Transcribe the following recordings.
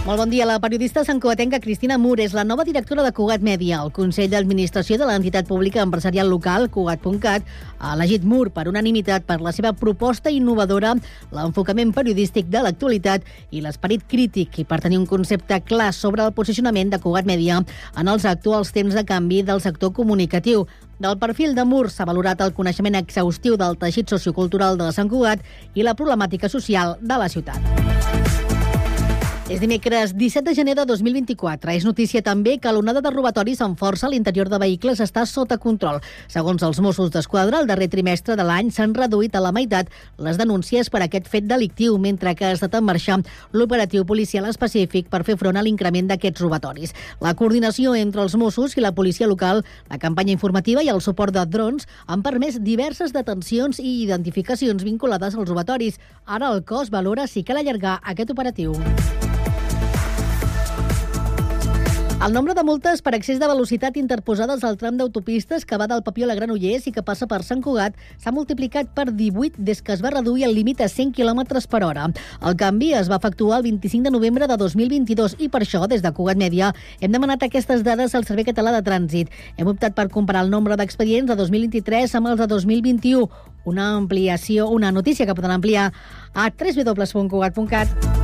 Molt bon dia. La periodista santcugatenca Cristina Mur és la nova directora de Cugat Mèdia. El Consell d'Administració de l'entitat pública empresarial local, Cugat.cat, ha elegit Mur per unanimitat per la seva proposta innovadora, l'enfocament periodístic de l'actualitat i l'esperit crític i per tenir un concepte clar sobre el posicionament de Cugat Mèdia en els actuals temps de canvi del sector comunicatiu. Del perfil de Mur s'ha valorat el coneixement exhaustiu del teixit sociocultural de Sant Cugat i la problemàtica social de la ciutat. És dimecres 17 de gener de 2024. És notícia també que l'onada de robatoris amb força a l'interior de vehicles està sota control. Segons els Mossos d'Esquadra, el darrer trimestre de l'any s'han reduït a la meitat les denúncies per aquest fet delictiu, mentre que ha estat en marxa l'operatiu policial específic per fer front a l'increment d'aquests robatoris. La coordinació entre els Mossos i la policia local, la campanya informativa i el suport de drons han permès diverses detencions i identificacions vinculades als robatoris. Ara el cos valora si cal allargar aquest operatiu. El nombre de multes per excés de velocitat interposades al tram d'autopistes que va del Papió a Granollers i que passa per Sant Cugat s'ha multiplicat per 18 des que es va reduir el límit a 100 km per hora. El canvi es va efectuar el 25 de novembre de 2022 i per això, des de Cugat Mèdia, hem demanat aquestes dades al Servei Català de Trànsit. Hem optat per comparar el nombre d'expedients de 2023 amb els de 2021. Una ampliació, una notícia que poden ampliar a www.cugat.cat.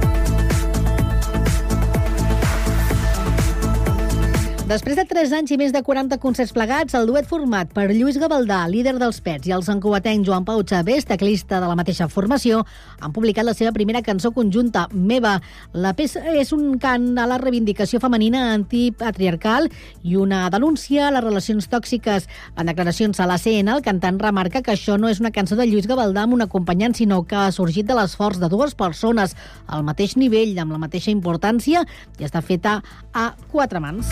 Després de 3 anys i més de 40 concerts plegats, el duet format per Lluís Gavaldà, líder dels Pets, i el sancoatenc Joan Pau Xavés, teclista de la mateixa formació, han publicat la seva primera cançó conjunta, Meva. La peça és un cant a la reivindicació femenina antipatriarcal i una denúncia a les relacions tòxiques. En declaracions a la CN, el cantant remarca que això no és una cançó de Lluís Gavaldà amb un acompanyant, sinó que ha sorgit de l'esforç de dues persones al mateix nivell, amb la mateixa importància, i està feta a quatre mans.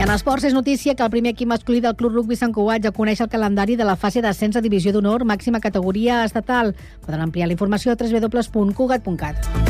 I en esports és notícia que el primer equip masculí del Club Rugby Sant Cugat ja coneix el calendari de la fase d'ascens a Divisió d'Honor màxima categoria estatal. Poden ampliar la informació a www.cugat.cat.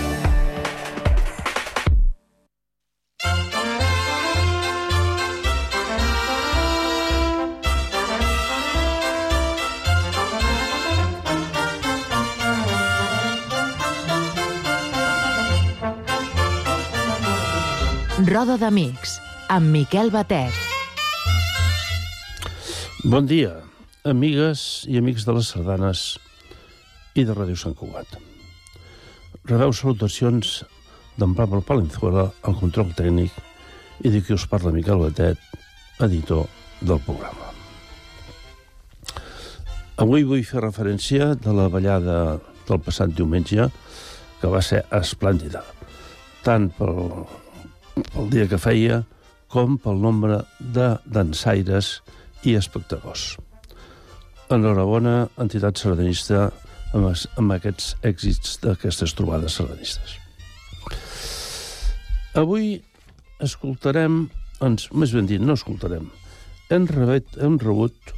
Roda d'Amics, amb Miquel Batet. Bon dia, amigues i amics de les sardanes i de Ràdio Sant Cugat. Rebeu salutacions d'en Pablo Palenzuela, el control tècnic, i de qui us parla Miquel Batet, editor del programa. Avui vull fer referència de la ballada del passat diumenge, que va ser esplèndida, tant pel pel dia que feia com pel nombre de dansaires i espectadors. Enhorabona, entitat sardanista, amb, es, amb aquests èxits d'aquestes trobades sardanistes. Avui escoltarem, ens, més ben dit, no escoltarem, hem, rebet, hem rebut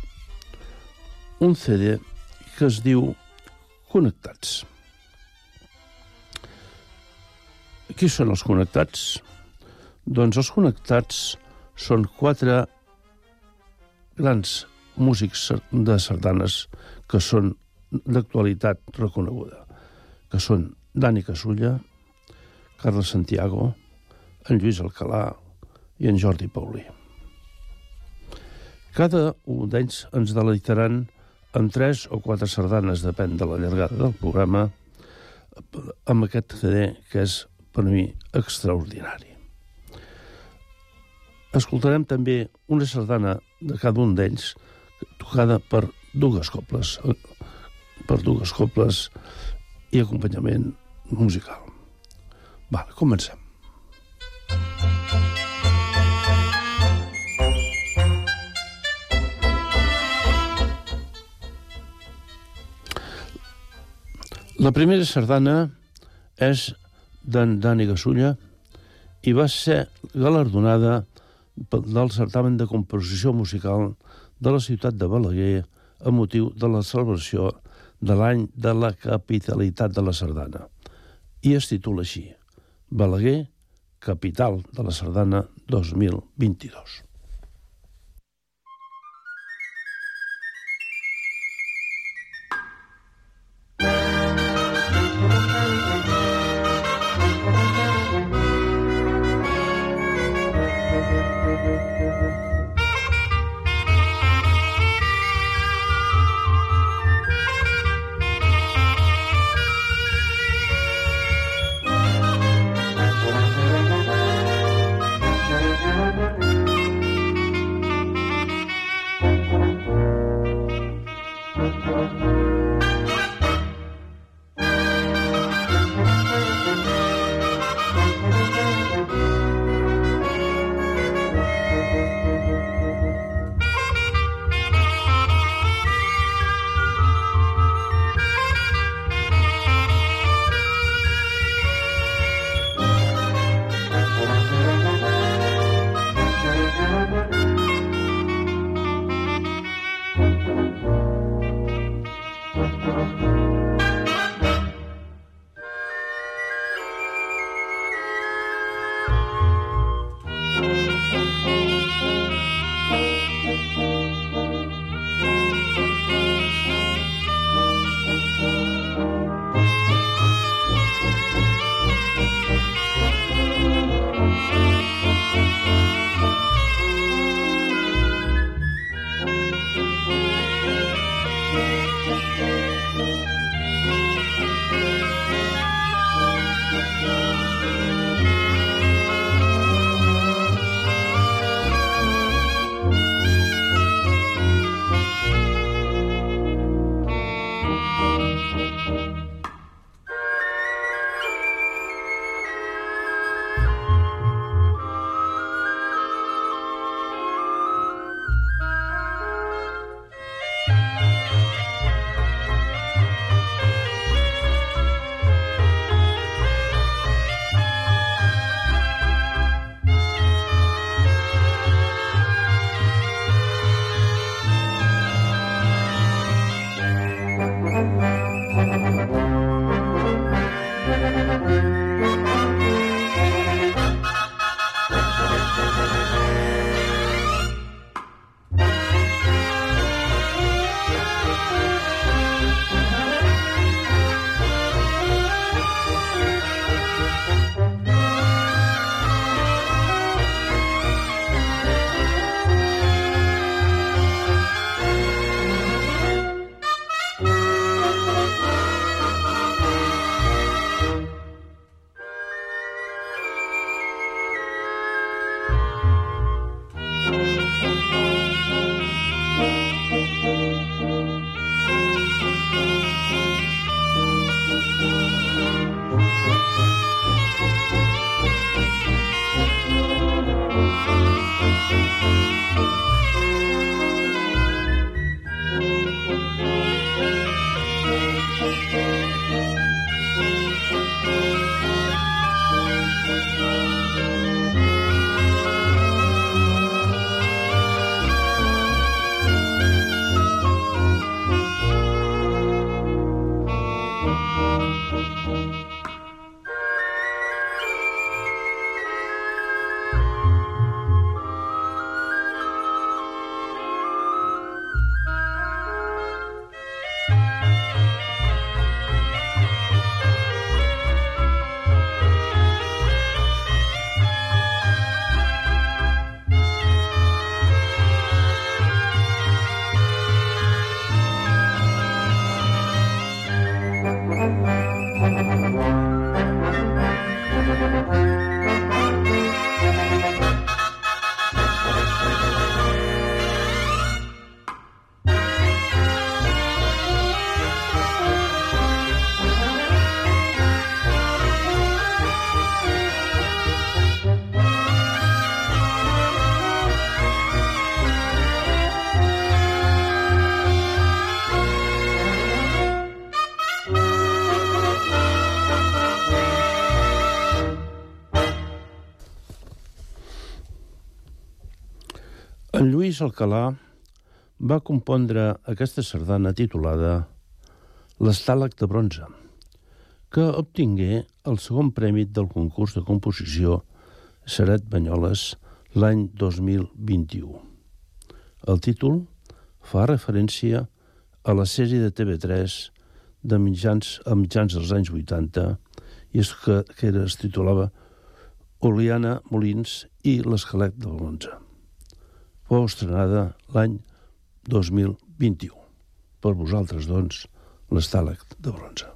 un CD que es diu Connectats. Qui són els connectats? Doncs els connectats són quatre grans músics de sardanes que són d'actualitat reconeguda, que són Dani Casulla, Carles Santiago, en Lluís Alcalà i en Jordi Paulí. Cada un d'ells ens deleitaran amb tres o quatre sardanes, depèn de la llargada del programa, amb aquest CD que és, per mi, extraordinari. Escoltarem també una sardana de cada un d'ells, tocada per dues cobles, eh, per dues cobles i acompanyament musical. Va, comencem. La primera sardana és d'en Dani Gasulla i va ser galardonada del certamen de composició musical de la ciutat de Balaguer a motiu de la celebració de l'any de la capitalitat de la sardana. I es titula així, Balaguer, capital de la sardana 2022. Lluís Alcalà va compondre aquesta sardana titulada L'estàleg de bronze, que obtingué el segon prèmit del concurs de composició Seret Banyoles l'any 2021. El títol fa referència a la sèrie de TV3 de mitjans, a mitjans dels anys 80 i és que, que era, es titulava Oliana Molins i l'esquelet del bronze. Fou estrenada l'any 2021. Per vosaltres, doncs, l'estàleg de bronze.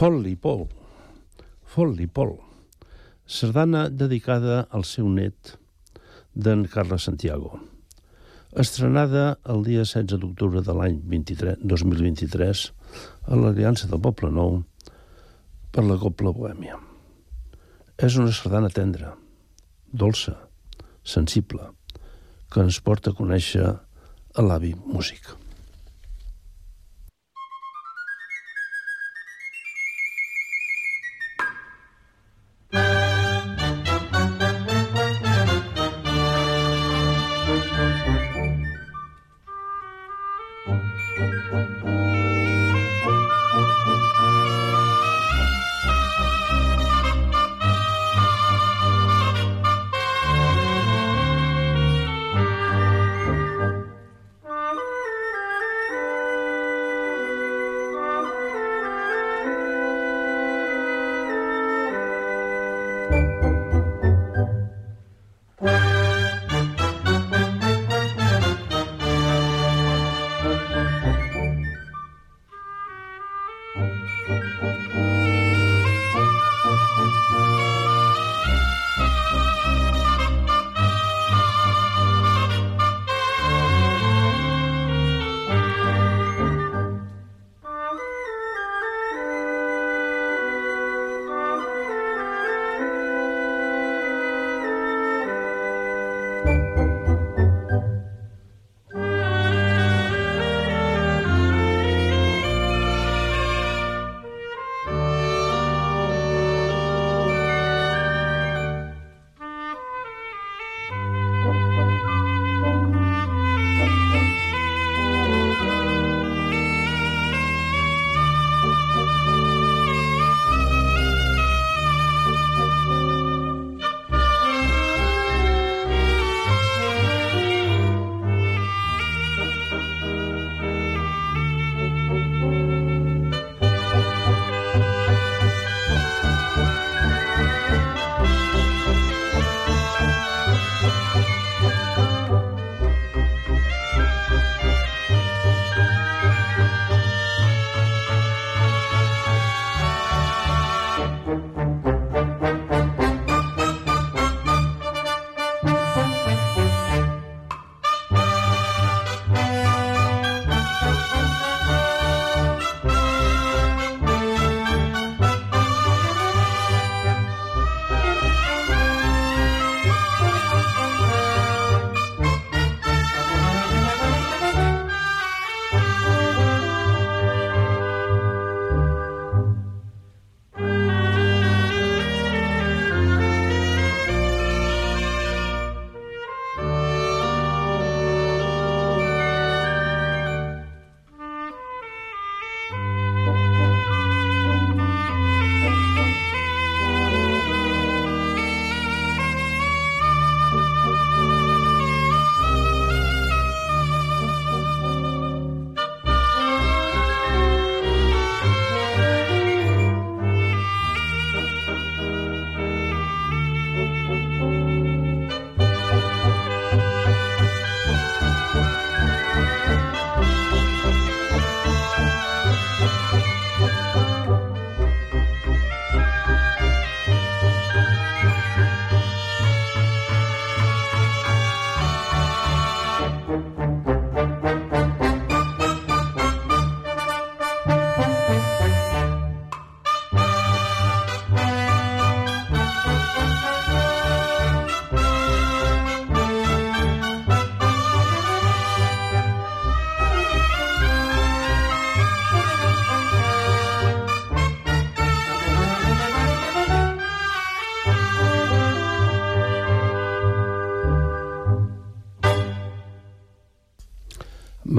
Fot-li Pol. Fot-li Pol. Sardana dedicada al seu net, d'en Carles Santiago. Estrenada el dia 16 d'octubre de l'any 2023 a l'Aliança del Poble Nou per la Copla Bohèmia. És una sardana tendra, dolça, sensible, que ens porta a conèixer l'avi músic.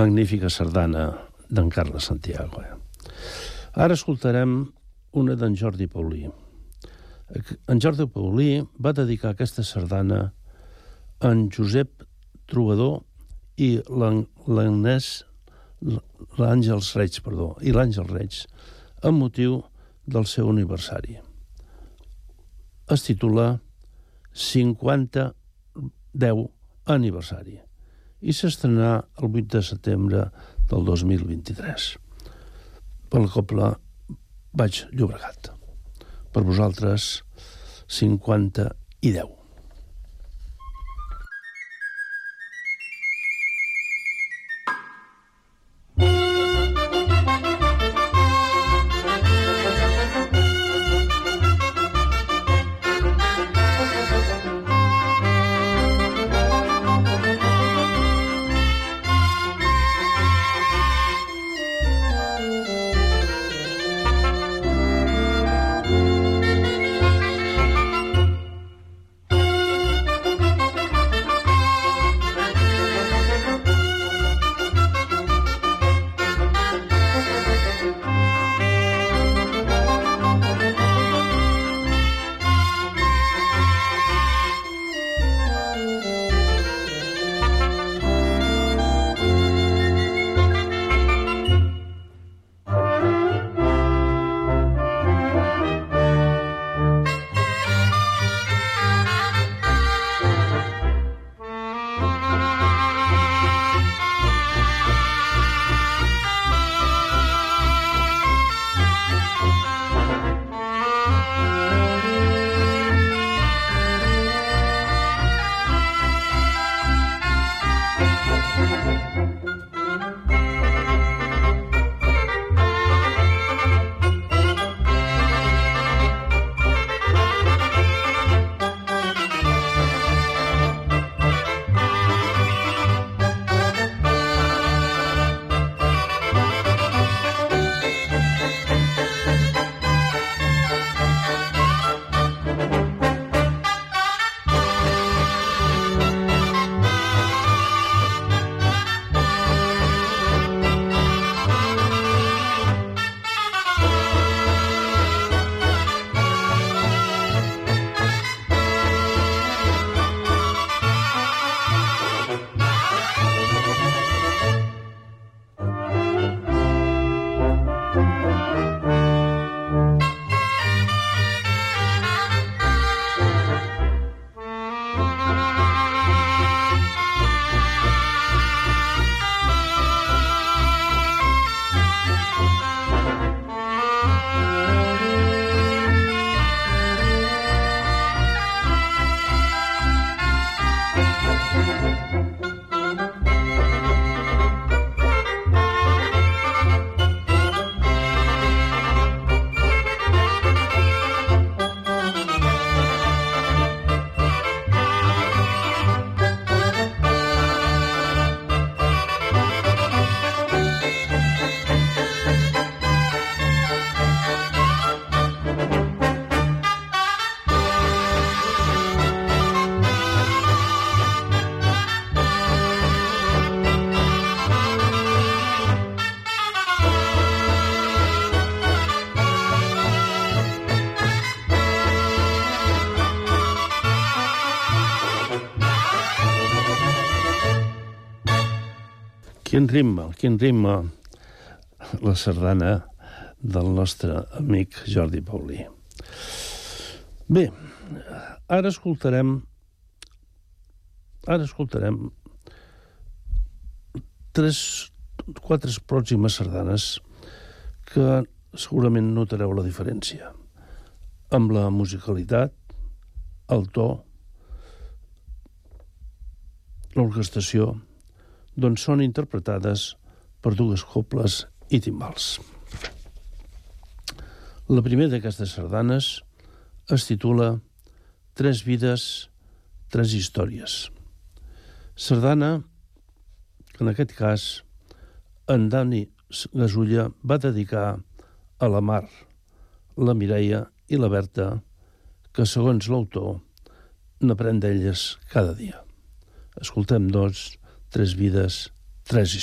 Magnífica sardana d'en Carles Santiago. Eh? Ara escoltarem una d'en Jordi Paulí. En Jordi Paulí va dedicar aquesta sardana a en Josep Trobador i l'Agnès l'Àngels Reig, perdó, i l'Àngel Reig, amb motiu del seu aniversari. Es titula 50 10 aniversari i s'estrenà el 8 de setembre del 2023 per la Copla Baix Llobregat. Per vosaltres, 50 i 10. Quin ritme, quin ritme la sardana del nostre amic Jordi Paulí. Bé, ara escoltarem ara escoltarem tres, quatre pròximes sardanes que segurament notareu la diferència amb la musicalitat, el to, l'orquestació, doncs són interpretades per dues cobles i timbals. La primera d'aquestes sardanes es titula Tres vides, tres històries. Sardana en aquest cas en Dani Gasulla va dedicar a la Mar, la Mireia i la Berta, que segons l'autor n'aprèn d'elles cada dia. Escoltem, doncs, tres vides, tres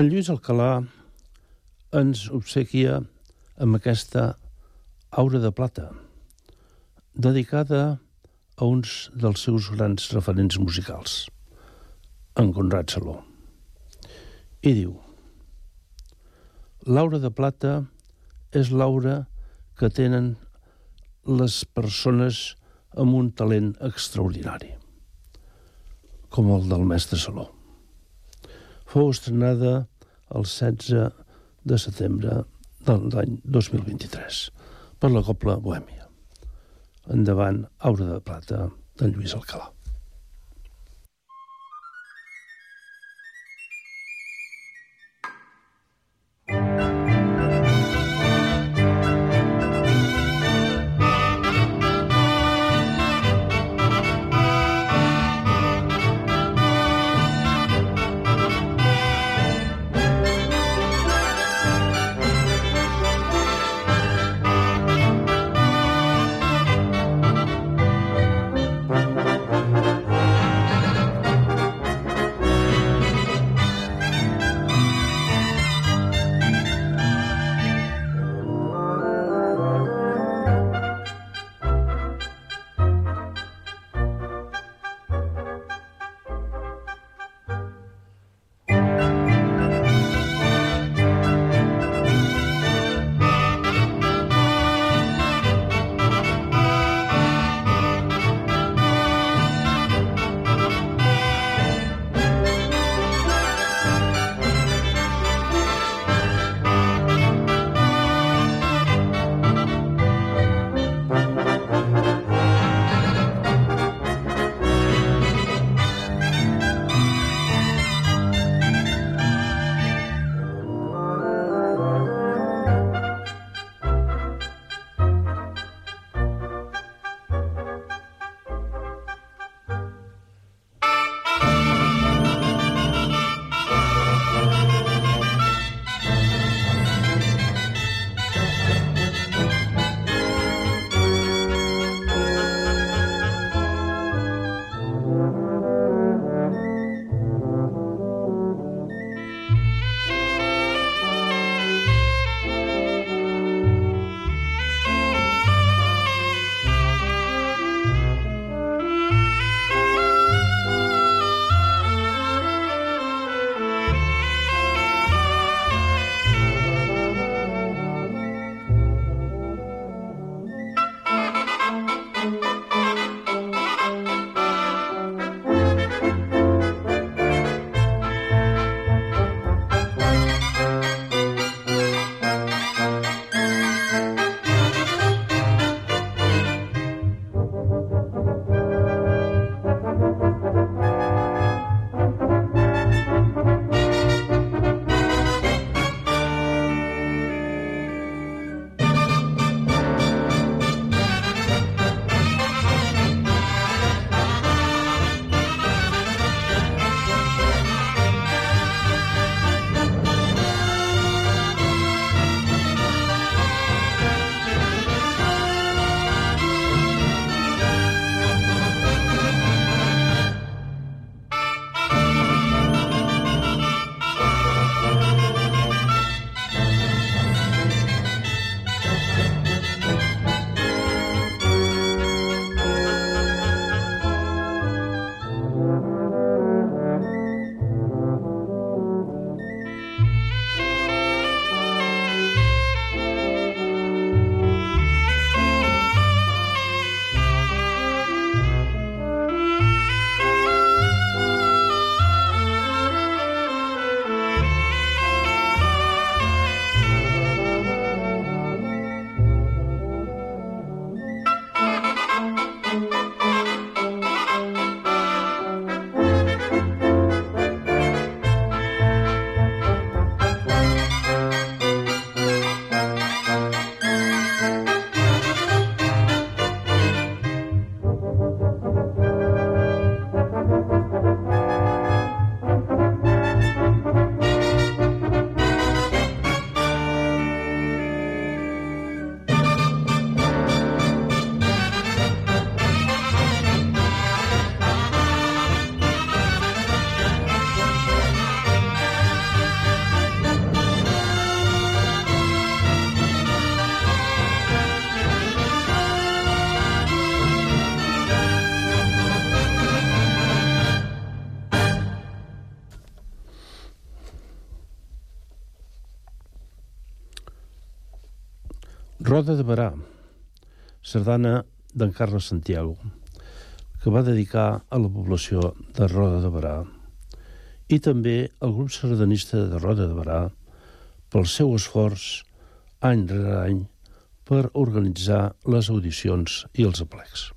històries. En Lluís Alcalà ens obsequia amb aquesta aura de plata, dedicada a uns dels seus grans referents musicals, en Conrad Saló. I diu, l'aura de plata és l'aura que tenen les persones amb un talent extraordinari, com el del mestre Saló fou estrenada el 16 de setembre de l'any 2023 per la Copla Bohèmia. Endavant, Aura de Plata, de Lluís Alcalà. Roda de Barà, sardana d'en Carles Santiago, que va dedicar a la població de Roda de Barà, i també el grup sardanista de Roda de Barà pel seu esforç any rere any per organitzar les audicions i els aplecs.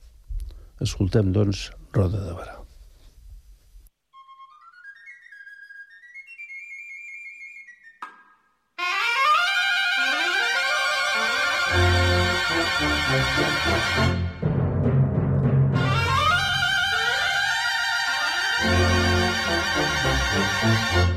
Escoltem, doncs, Roda de Barà. Thank you.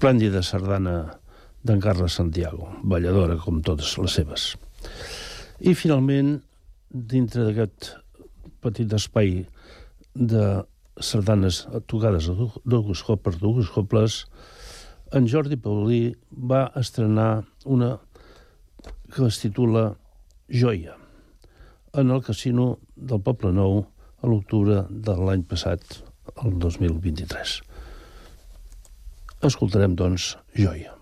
Esplèndida sardana d'en Carles Santiago, balladora com totes les seves. I finalment, dintre d'aquest petit espai de sardanes tocades a dues coples, dues coples, en Jordi Paulí va estrenar una que es titula Joia, en el casino del Poble Nou a l'octubre de l'any passat, el 2023. Escoltarem, doncs, Joia.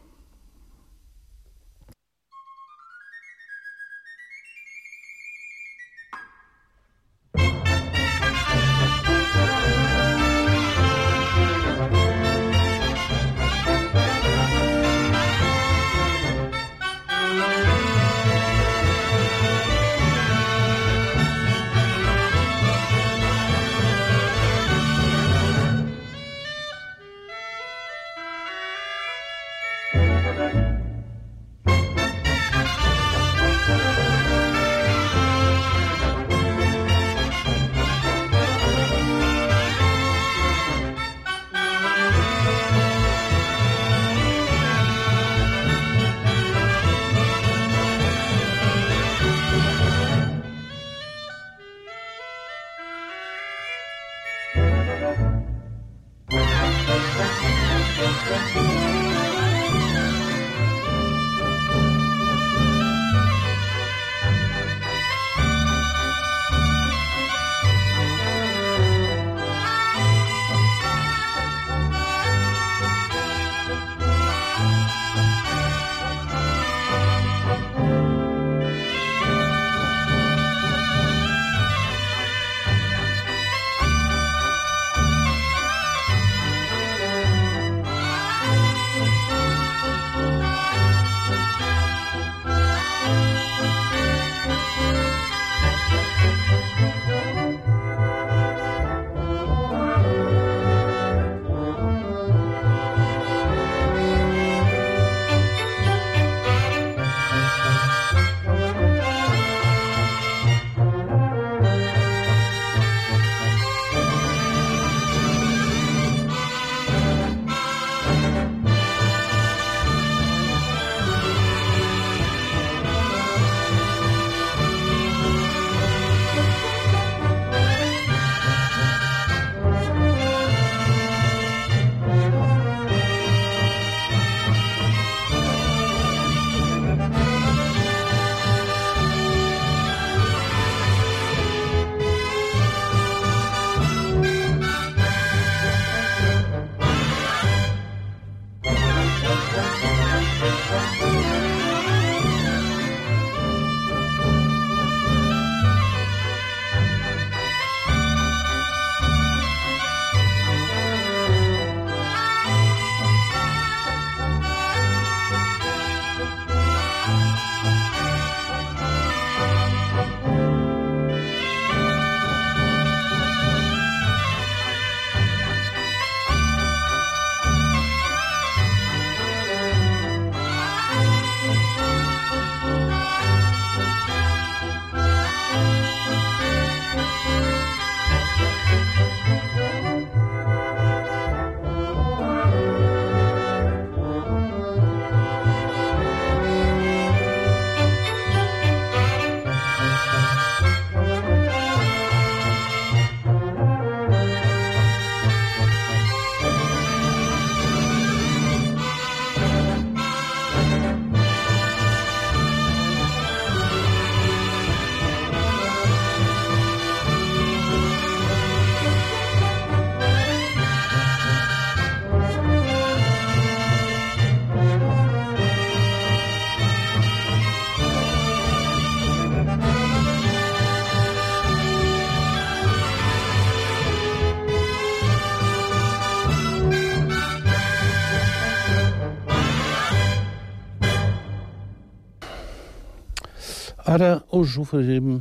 Ara us oferim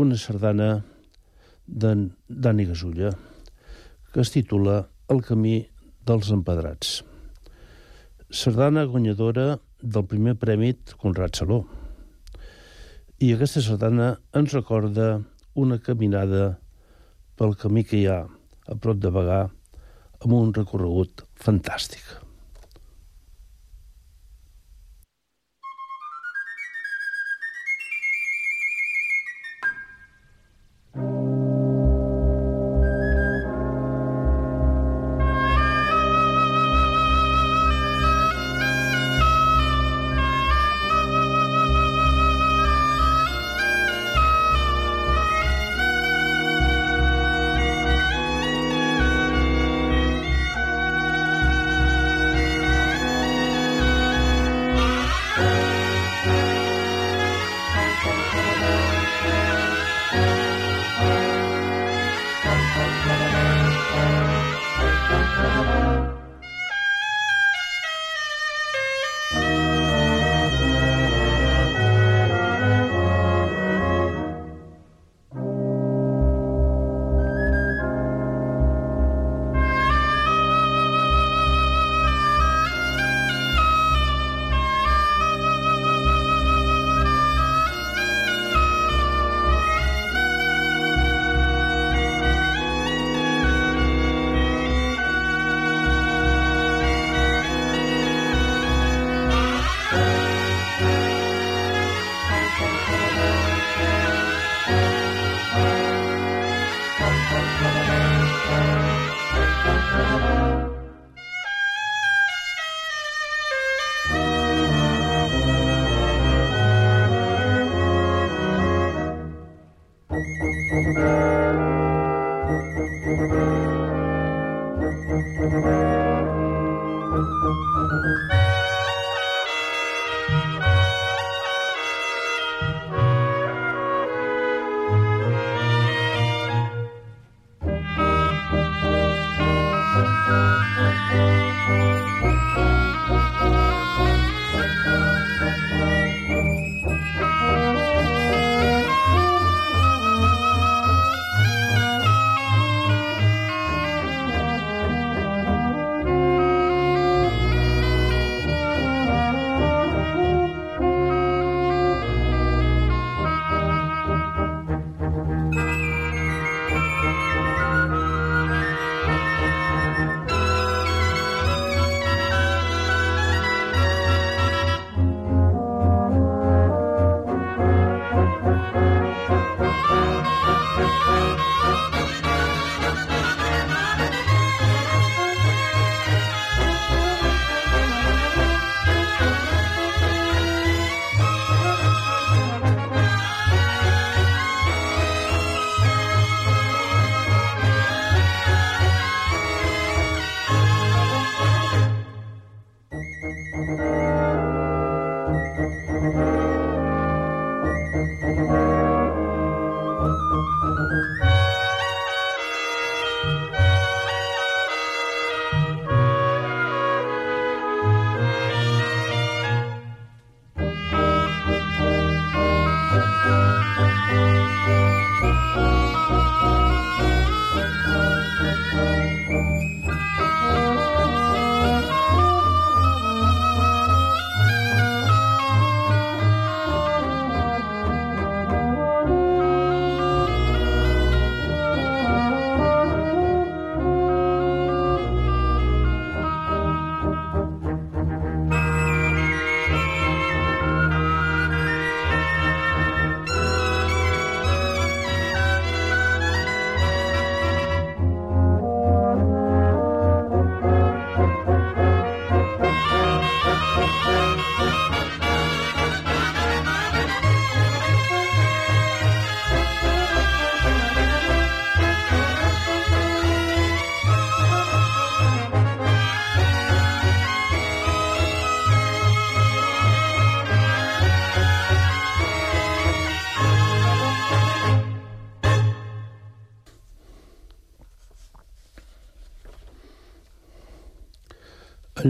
una sardana d'en Dani Gasulla que es titula El camí dels empedrats. Sardana guanyadora del primer premi Conrad Saló. I aquesta sardana ens recorda una caminada pel camí que hi ha a prop de Bagà amb un recorregut fantàstic.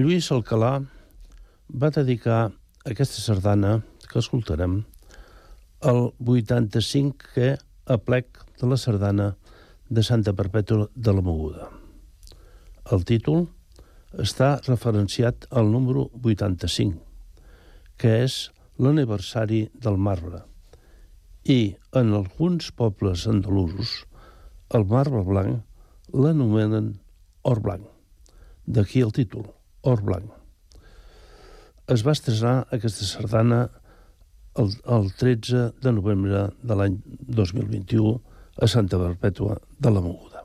Lluís Alcalà va dedicar aquesta sardana que escoltarem el 85è aplec de la sardana de Santa Perpètua de la Moguda. El títol està referenciat al número 85, que és l'aniversari del marbre, i en alguns pobles andalusos el marbre blanc l'anomenen or blanc. D'aquí el títol, or blanc. Es va estrenar aquesta sardana el, el 13 de novembre de l'any 2021 a Santa Perpètua de la Moguda.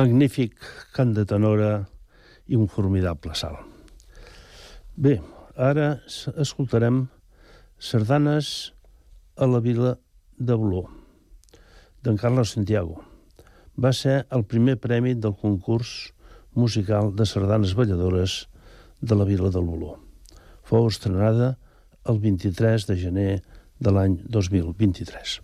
Magnífic cant de tenora i un formidable salt. Bé, ara escoltarem sardanes a la vila de Boló, d'en Carlos Santiago. Va ser el primer premi del concurs musical de sardanes balladores de la vila del Boló. Fou estrenada el 23 de gener de l'any 2023.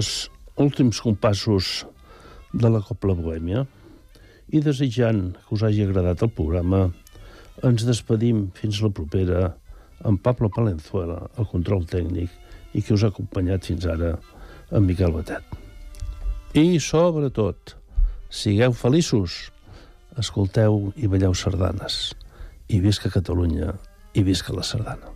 Els últims compassos de la Copla Bohèmia i desitjant que us hagi agradat el programa, ens despedim fins la propera amb Pablo Palenzuela, el control tècnic, i que us ha acompanyat fins ara en Miquel Batet. I, sobretot, sigueu feliços, escolteu i balleu sardanes, i visca Catalunya, i visca la sardana.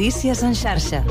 Notícies en xarxa.